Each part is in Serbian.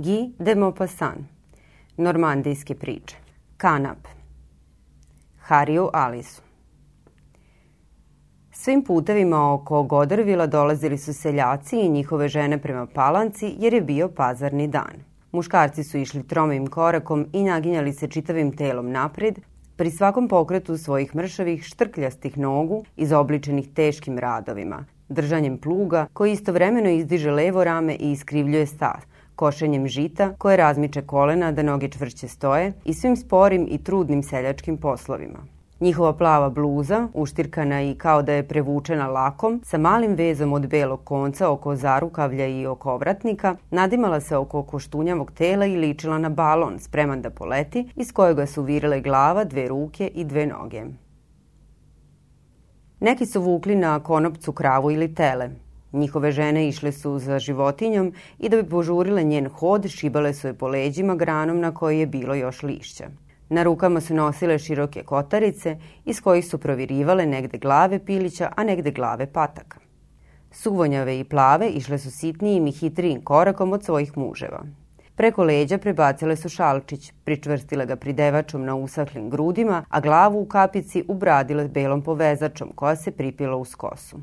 Guy de Maupassant, Normandijske priče, Kanap, Hariju Alisu. Svim putevima oko Godrvila dolazili su seljaci i njihove žene prema palanci jer je bio pazarni dan. Muškarci su išli tromim korakom i naginjali se čitavim telom napred, pri svakom pokretu svojih mršavih štrkljastih nogu izobličenih teškim radovima, držanjem pluga koji istovremeno izdiže levo rame i iskrivljuje stav, košenjem žita koje razmiče kolena da noge čvršće stoje i svim sporim i trudnim seljačkim poslovima. Njihova plava bluza, uštirkana i kao da je prevučena lakom, sa malim vezom od belog konca oko zarukavlja i oko ovratnika, nadimala se oko koštunjavog tela i ličila na balon spreman da poleti, iz kojega su virile glava, dve ruke i dve noge. Neki su vukli na konopcu kravu ili tele. Njihove žene išle su za životinjom i da bi požurile njen hod, šibale su je po leđima granom na kojoj je bilo još lišća. Na rukama su nosile široke kotarice iz kojih su provirivale negde glave pilića, a negde glave pataka. Suvonjave i plave išle su sitnijim i hitrijim korakom od svojih muževa. Preko leđa prebacile su šalčić, pričvrstile ga pridevačom na usahlim grudima, a glavu u kapici ubradile belom povezačom koja se pripila uz kosu.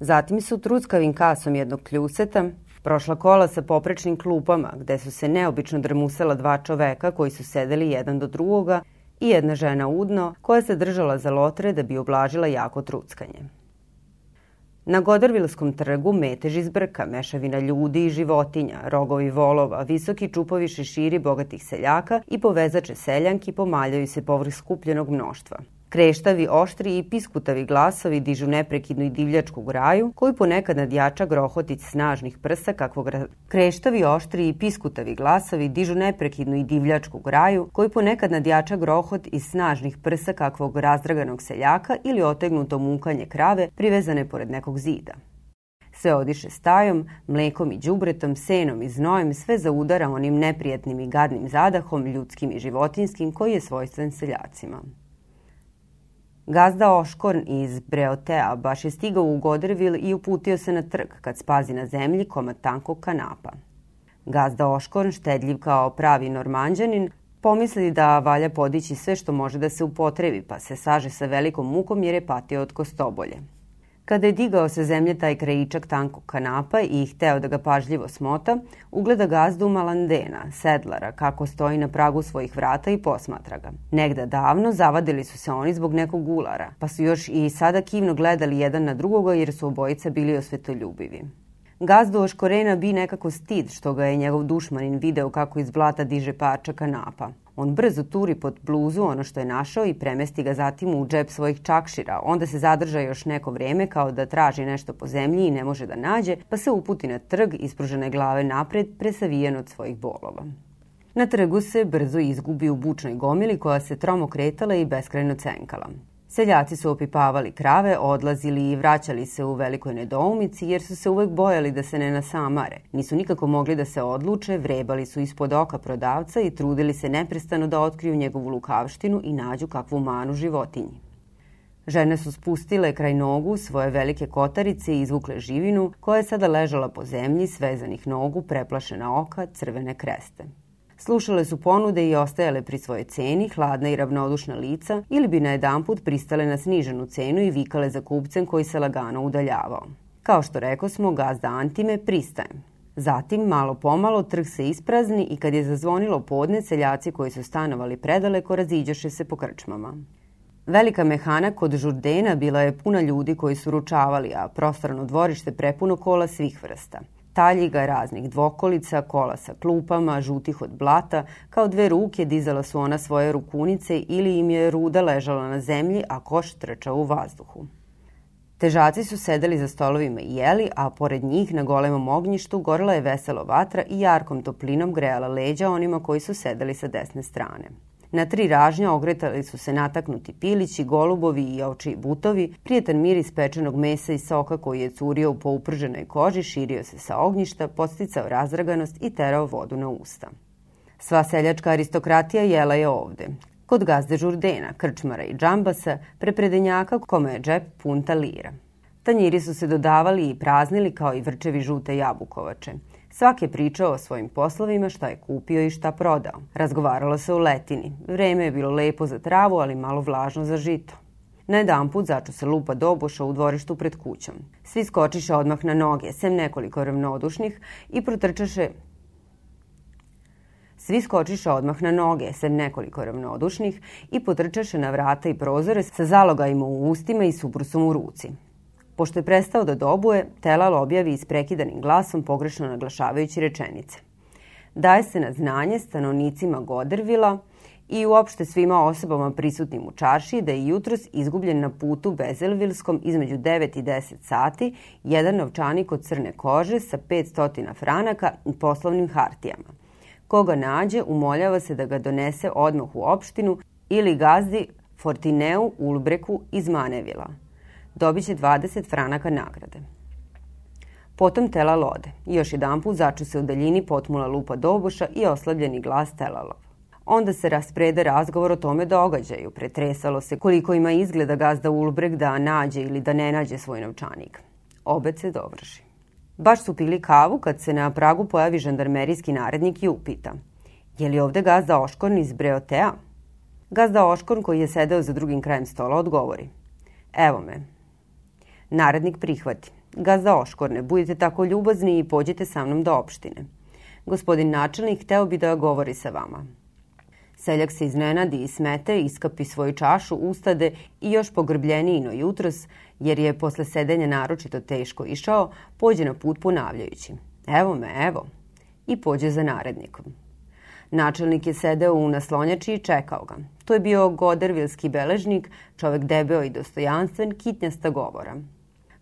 Zatim su truckavim kasom jednog kljuseta prošla kola sa poprečnim klupama gde su se neobično drmusala dva čoveka koji su sedeli jedan do drugoga i jedna žena udno koja se držala za lotre da bi oblažila jako truckanje. Na Godarvilskom trgu metež iz brka, mešavina ljudi i životinja, rogovi volova, visoki čupovi šeširi bogatih seljaka i povezače seljanki pomaljaju se povrh skupljenog mnoštva. Kreštavi, oštri i piskutavi glasovi dižu neprekidnu i divljačku graju, koju ponekad nadjača grohotic snažnih prsa kakvog... Ra... Kreštavi, oštri i piskutavi glasovi dižu neprekidnu i divljačku graju, koju ponekad nadjača grohot iz snažnih prsa kakvog razdraganog seljaka ili otegnuto mukanje krave privezane pored nekog zida. Sve odiše stajom, mlekom i đubretom, senom i znojem, sve zaudara onim neprijatnim i gadnim zadahom, ljudskim i životinskim, koji je svojstven seljacima. Gazda Oškorn iz Breotea baš je stigao u Godervil i uputio se na trg kad spazi na zemlji komad tankog kanapa. Gazda Oškorn, štedljiv kao pravi normanđanin, pomisli da valja podići sve što može da se upotrebi, pa se saže sa velikom mukom jer je patio od kostobolje. Kada je digao sa zemlje taj krajičak tankog kanapa i hteo da ga pažljivo smota, ugleda gazdu Malandena, sedlara, kako stoji na pragu svojih vrata i posmatra ga. Negda davno zavadili su se oni zbog nekog ulara, pa su još i sada kivno gledali jedan na drugoga jer su obojica bili osvetoljubivi. Gazdu Oškorena bi nekako stid što ga je njegov dušmanin video kako iz blata diže parča kanapa. On brzo turi pod bluzu ono što je našao i premesti ga zatim u džep svojih čakšira. Onda se zadrža još neko vreme kao da traži nešto po zemlji i ne može da nađe, pa se uputi na trg ispružene glave napred, presavijen od svojih bolova. Na trgu se brzo izgubi u bučnoj gomili koja se tromo kretala i beskrajno cenkala. Seljaci su opipavali krave, odlazili i vraćali se u velikoj nedoumici jer su se uvek bojali da se ne nasamare. Nisu nikako mogli da se odluče, vrebali su ispod oka prodavca i trudili se neprestano da otkriju njegovu lukavštinu i nađu kakvu manu životinji. Žene su spustile kraj nogu svoje velike kotarice i izvukle živinu koja je sada ležala po zemlji, svezanih nogu, preplašena oka, crvene kreste. Slušale su ponude i ostajale pri svojoj ceni, hladna i ravnodušna lica, ili bi na jedan put pristale na sniženu cenu i vikale za kupcem koji se lagano udaljavao. Kao što reko smo, gazda Antime pristaje. Zatim, malo pomalo, trg se isprazni i kad je zazvonilo podne, seljaci koji su stanovali predaleko raziđoše se po krčmama. Velika mehana kod Žurdena bila je puna ljudi koji su ručavali, a prostorno dvorište prepuno kola svih vrsta – taljiga raznih dvokolica, kola sa klupama, žutih od blata, kao dve ruke dizala su ona svoje rukunice ili im je ruda ležala na zemlji, a koš trčao u vazduhu. Težaci su sedeli za stolovima i jeli, a pored njih na golemom ognjištu gorela je veselo vatra i jarkom toplinom grejala leđa onima koji su sedeli sa desne strane. Na tri ražnja ogretali su se nataknuti pilići, golubovi i ovči butovi, prijetan miris pečenog mesa i soka koji je curio u pouprženoj koži, širio se sa ognjišta, posticao razdraganost i terao vodu na usta. Sva seljačka aristokratija jela je ovde, kod gazde Žurdena, krčmara i džambasa, prepredenjaka kome je džep punta lira. Tanjiri su se dodavali i praznili kao i vrčevi žute jabukovače. Svak je pričao o svojim poslovima, šta je kupio i šta prodao. Razgovaralo se o letini. Vreme je bilo lepo za travu, ali malo vlažno za žito. Na jedan put začu se lupa doboša u dvorištu pred kućom. Svi skočiše odmah na noge, sem nekoliko ravnodušnih, i protrčaše Svi skočiše odmah na noge, sem nekoliko ravnodušnih, i potrčaše na vrata i prozore sa zalogajima u ustima i subrusom u ruci. Pošto je prestao da dobuje, Telal objavi isprekidanim glasom pogrešno naglašavajući rečenice. Daje se na znanje stanovnicima Godervila i uopšte svima osobama prisutnim u čaršiji da je jutros izgubljen na putu Bezelvilskom između 9 i 10 sati jedan novčanik od crne kože sa 500 franaka i poslovnim hartijama. Koga nađe, umoljava se da ga donese odmah u opštinu ili gazdi Fortineu Ulbreku iz Manevila – dobiće 20 franaka nagrade. Potom tela lode. Još jedan put začu se u daljini potmula lupa doboša i oslabljeni glas telalov. Onda se rasprede razgovor o tome događaju. Pretresalo se koliko ima izgleda gazda Ulbreg da nađe ili da ne nađe svoj novčanik. Obed se dovrši. Baš su pili kavu kad se na pragu pojavi žandarmerijski narednik i upita. Je li ovde gazda Oškorn iz Breotea? Gazda Oškorn koji je sedeo za drugim krajem stola odgovori. Evo me, Narednik prihvati. Gazda Oškorne, budite tako ljubazni i pođite sa mnom do opštine. Gospodin načelnik hteo bi da govori sa vama. Seljak se iznenadi i smete, iskapi svoju čašu, ustade i još pogrbljeniji no jutros, jer je posle sedenja naročito teško išao, pođe na put ponavljajući. Evo me, evo. I pođe za narednikom. Načelnik je sedeo u naslonjači i čekao ga. To je bio godervilski beležnik, čovek debeo i dostojanstven, kitnjasta govora.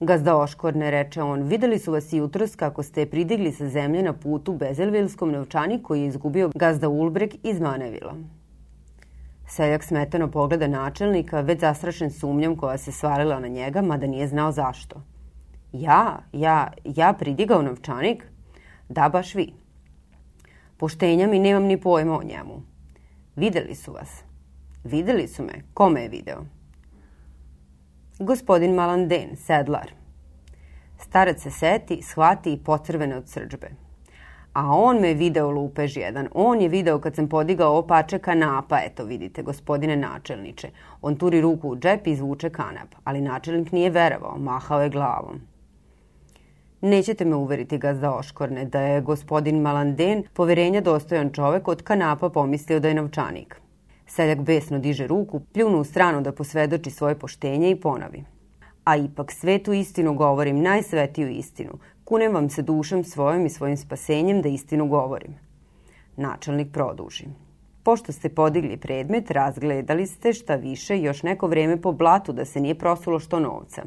Gazda Oškorne, reče on, videli su vas jutros kako ste pridigli sa zemlje na putu Bezelvilskom novčani koji je izgubio gazda Ulbrek iz Manevila. Seljak smetano pogleda načelnika, već zastrašen sumnjom koja se svalila na njega, mada nije znao zašto. Ja, ja, ja pridigao novčanik? Da, baš vi. Poštenja mi nemam ni pojma o njemu. Videli su vas. Videli su me. Kome je video? Gospodin Malanden, sedlar. Starac se seti, shvati i potrvene od srđbe. A on me video lupež jedan. On je video kad sam podigao opače kanapa. Eto, vidite, gospodine načelniče. On turi ruku u džep i izvuče kanap. Ali načelnik nije verovao, mahao je glavom. Nećete me uveriti, gazda Oškorne, da je gospodin Malanden poverenja dostojan čovek od kanapa pomislio da je novčanik. Seljak besno diže ruku, pljunu u stranu da posvedoči svoje poštenje i ponovi. A ipak svetu istinu govorim, najsvetiju istinu. Kunem vam se dušom svojom i svojim spasenjem da istinu govorim. Načelnik produži. Pošto ste podigli predmet, razgledali ste šta više još neko vreme po blatu da se nije prosulo što novca.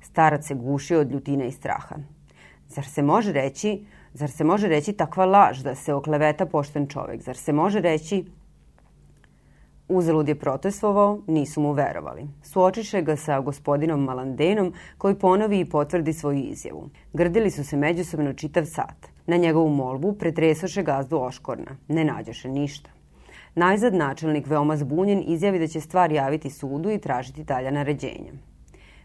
Starac se gušio od ljutine i straha. Zar se može reći, zar se može reći takva laž da se okleveta pošten čovek? Zar se može reći Uzalud je protestovao, nisu mu verovali. Suočiše ga sa gospodinom Malandenom koji ponovi i potvrdi svoju izjavu. Grdili su se međusobno čitav sat. Na njegovu molbu pretresoše gazdu Oškorna. Ne nađoše ništa. Najzad načelnik, veoma zbunjen, izjavi da će stvar javiti sudu i tražiti dalja naređenja.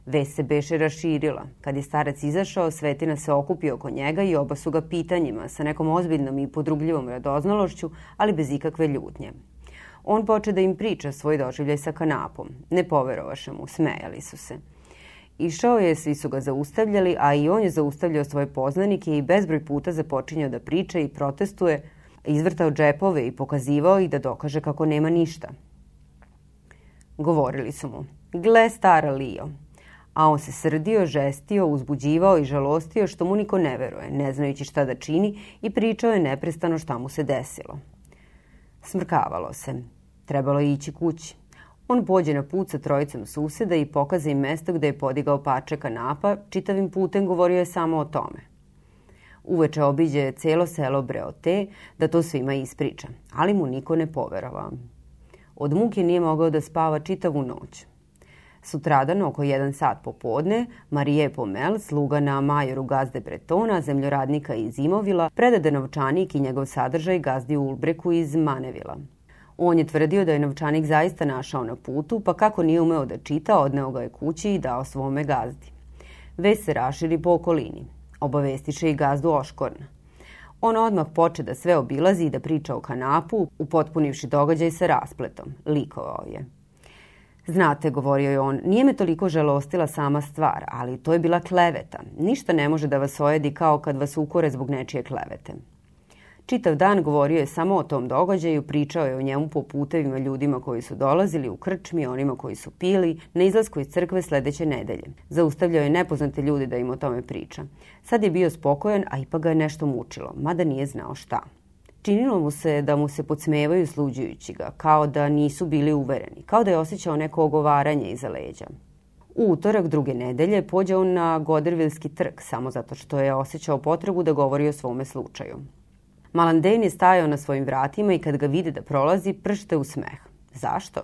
Ves se beše raširila. Kad je starac izašao, Svetina se okupio oko njega i oba su ga pitanjima, sa nekom ozbiljnom i podrugljivom radoznalošću, ali bez ikakve ljutnje. On poče da im priča svoj doživljaj sa kanapom. Ne poverovaše mu, smejali su se. Išao je, svi su ga zaustavljali, a i on je zaustavljao svoje poznanike i bezbroj puta započinjao da priča i protestuje, izvrtao džepove i pokazivao ih da dokaže kako nema ništa. Govorili su mu, gle stara Lio, a on se srdio, žestio, uzbuđivao i žalostio što mu niko ne veruje, ne znajući šta da čini i pričao je neprestano šta mu se desilo. Smrkavalo se. Trebalo je ići kući. On pođe na put sa trojicom suseda i pokaza im mesto gde je podigao pače kanapa, čitavim putem govorio je samo o tome. Uveče obiđe celo selo Breote da to svima ispriča, ali mu niko ne poverovao. Od muke nije mogao da spava čitavu noć. Sutradan, oko jedan sat popodne, Marije Pomel, sluga na majoru gazde Bretona, zemljoradnika iz Imovila, predade novčanik i njegov sadržaj gazdi Ulbreku iz Manevila – On je tvrdio da je novčanik zaista našao na putu, pa kako nije umeo da čita, odneo ga je kući i dao svome gazdi. Vest se raširi po okolini. Obavestiše i gazdu Oškorna. On odmah poče da sve obilazi i da priča o kanapu, upotpunivši događaj sa raspletom. Likovao je. Znate, govorio je on, nije me toliko žalostila sama stvar, ali to je bila kleveta. Ništa ne može da vas ojedi kao kad vas ukore zbog nečije klevete. Čitav dan govorio je samo o tom događaju, pričao je o njemu po putevima ljudima koji su dolazili u krčmi, onima koji su pili, na izlasku iz crkve sledeće nedelje. Zaustavljao je nepoznate ljude da im o tome priča. Sad je bio spokojan, a ipak ga je nešto mučilo, mada nije znao šta. Činilo mu se da mu se podsmevaju sluđujući ga, kao da nisu bili uvereni, kao da je osjećao neko ogovaranje iza leđa. U utorak druge nedelje pođe on na Godervilski trg samo zato što je osjećao potrebu da govori o svome slučaju. Malandejn je stajao na svojim vratima i kad ga vide da prolazi, pršte u smeh. Zašto?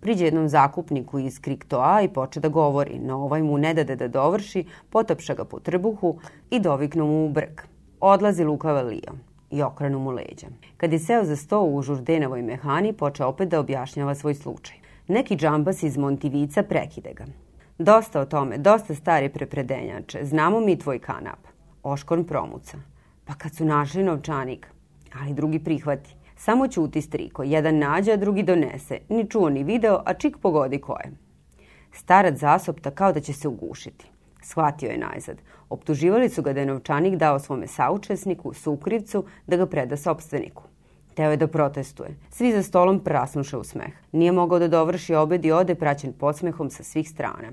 Priđe jednom zakupniku iz Kriktoa i poče da govori, no ovaj mu ne dade da dovrši, potapša ga po trbuhu i doviknu mu u brk. Odlazi lukava Lio i okrenu mu leđa. Kad je seo za sto u Žurdenovoj mehani, poče opet da objašnjava svoj slučaj. Neki džambas iz Montivica prekide ga. Dosta o tome, dosta stari prepredenjače, znamo mi tvoj kanap. Oškorn promuca. Pa kad su našli novčanik, ali drugi prihvati. Samo ćuti striko, jedan nađe, a drugi donese. Ni čuo ni video, a čik pogodi ko je. Starac zasopta kao da će se ugušiti. Shvatio je najzad. Optuživali su ga da je novčanik dao svome saučesniku, sukrivcu, da ga preda sobstveniku. Teo je da protestuje. Svi za stolom prasnuše u smeh. Nije mogao da dovrši obed i ode praćen podsmehom sa svih strana.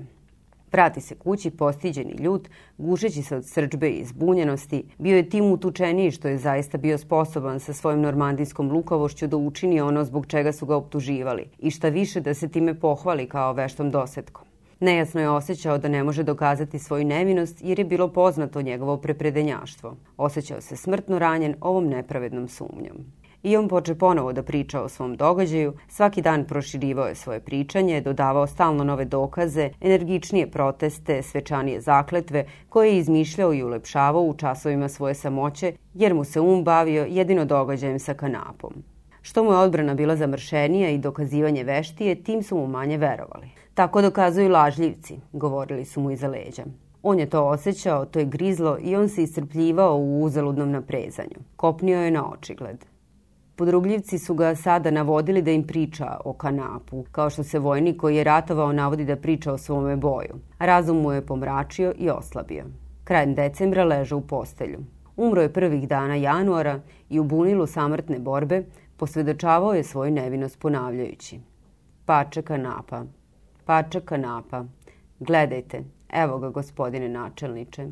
Vrati se kući, postiđen i ljut, gušeći se od srđbe i zbunjenosti. Bio je tim utučeniji što je zaista bio sposoban sa svojom normandijskom lukavošću da učini ono zbog čega su ga optuživali i šta više da se time pohvali kao veštom dosetkom. Nejasno je osjećao da ne može dokazati svoju nevinost jer je bilo poznato njegovo prepredenjaštvo. Osjećao se smrtno ranjen ovom nepravednom sumnjom. I on poče ponovo da priča o svom događaju, svaki dan proširivao je svoje pričanje, dodavao stalno nove dokaze, energičnije proteste, svečanije zakletve, koje je izmišljao i ulepšavao u časovima svoje samoće, jer mu se um bavio jedino događajem sa kanapom. Što mu je odbrana bila zamršenija i dokazivanje veštije, tim su mu manje verovali. Tako dokazuju lažljivci, govorili su mu iza leđa. On je to osjećao, to je grizlo i on se iscrpljivao u uzaludnom naprezanju. Kopnio je na očigled. Podrugljivci su ga sada navodili da im priča o kanapu, kao što se vojnik koji je ratovao navodi da priča o svome boju. Razum mu je pomračio i oslabio. Krajem decembra leže u postelju. Umro je prvih dana januara i u bunilu samrtne borbe posvedočavao je svoju nevinost ponavljajući. Pače kanapa, pače kanapa, gledajte, evo ga gospodine načelniče.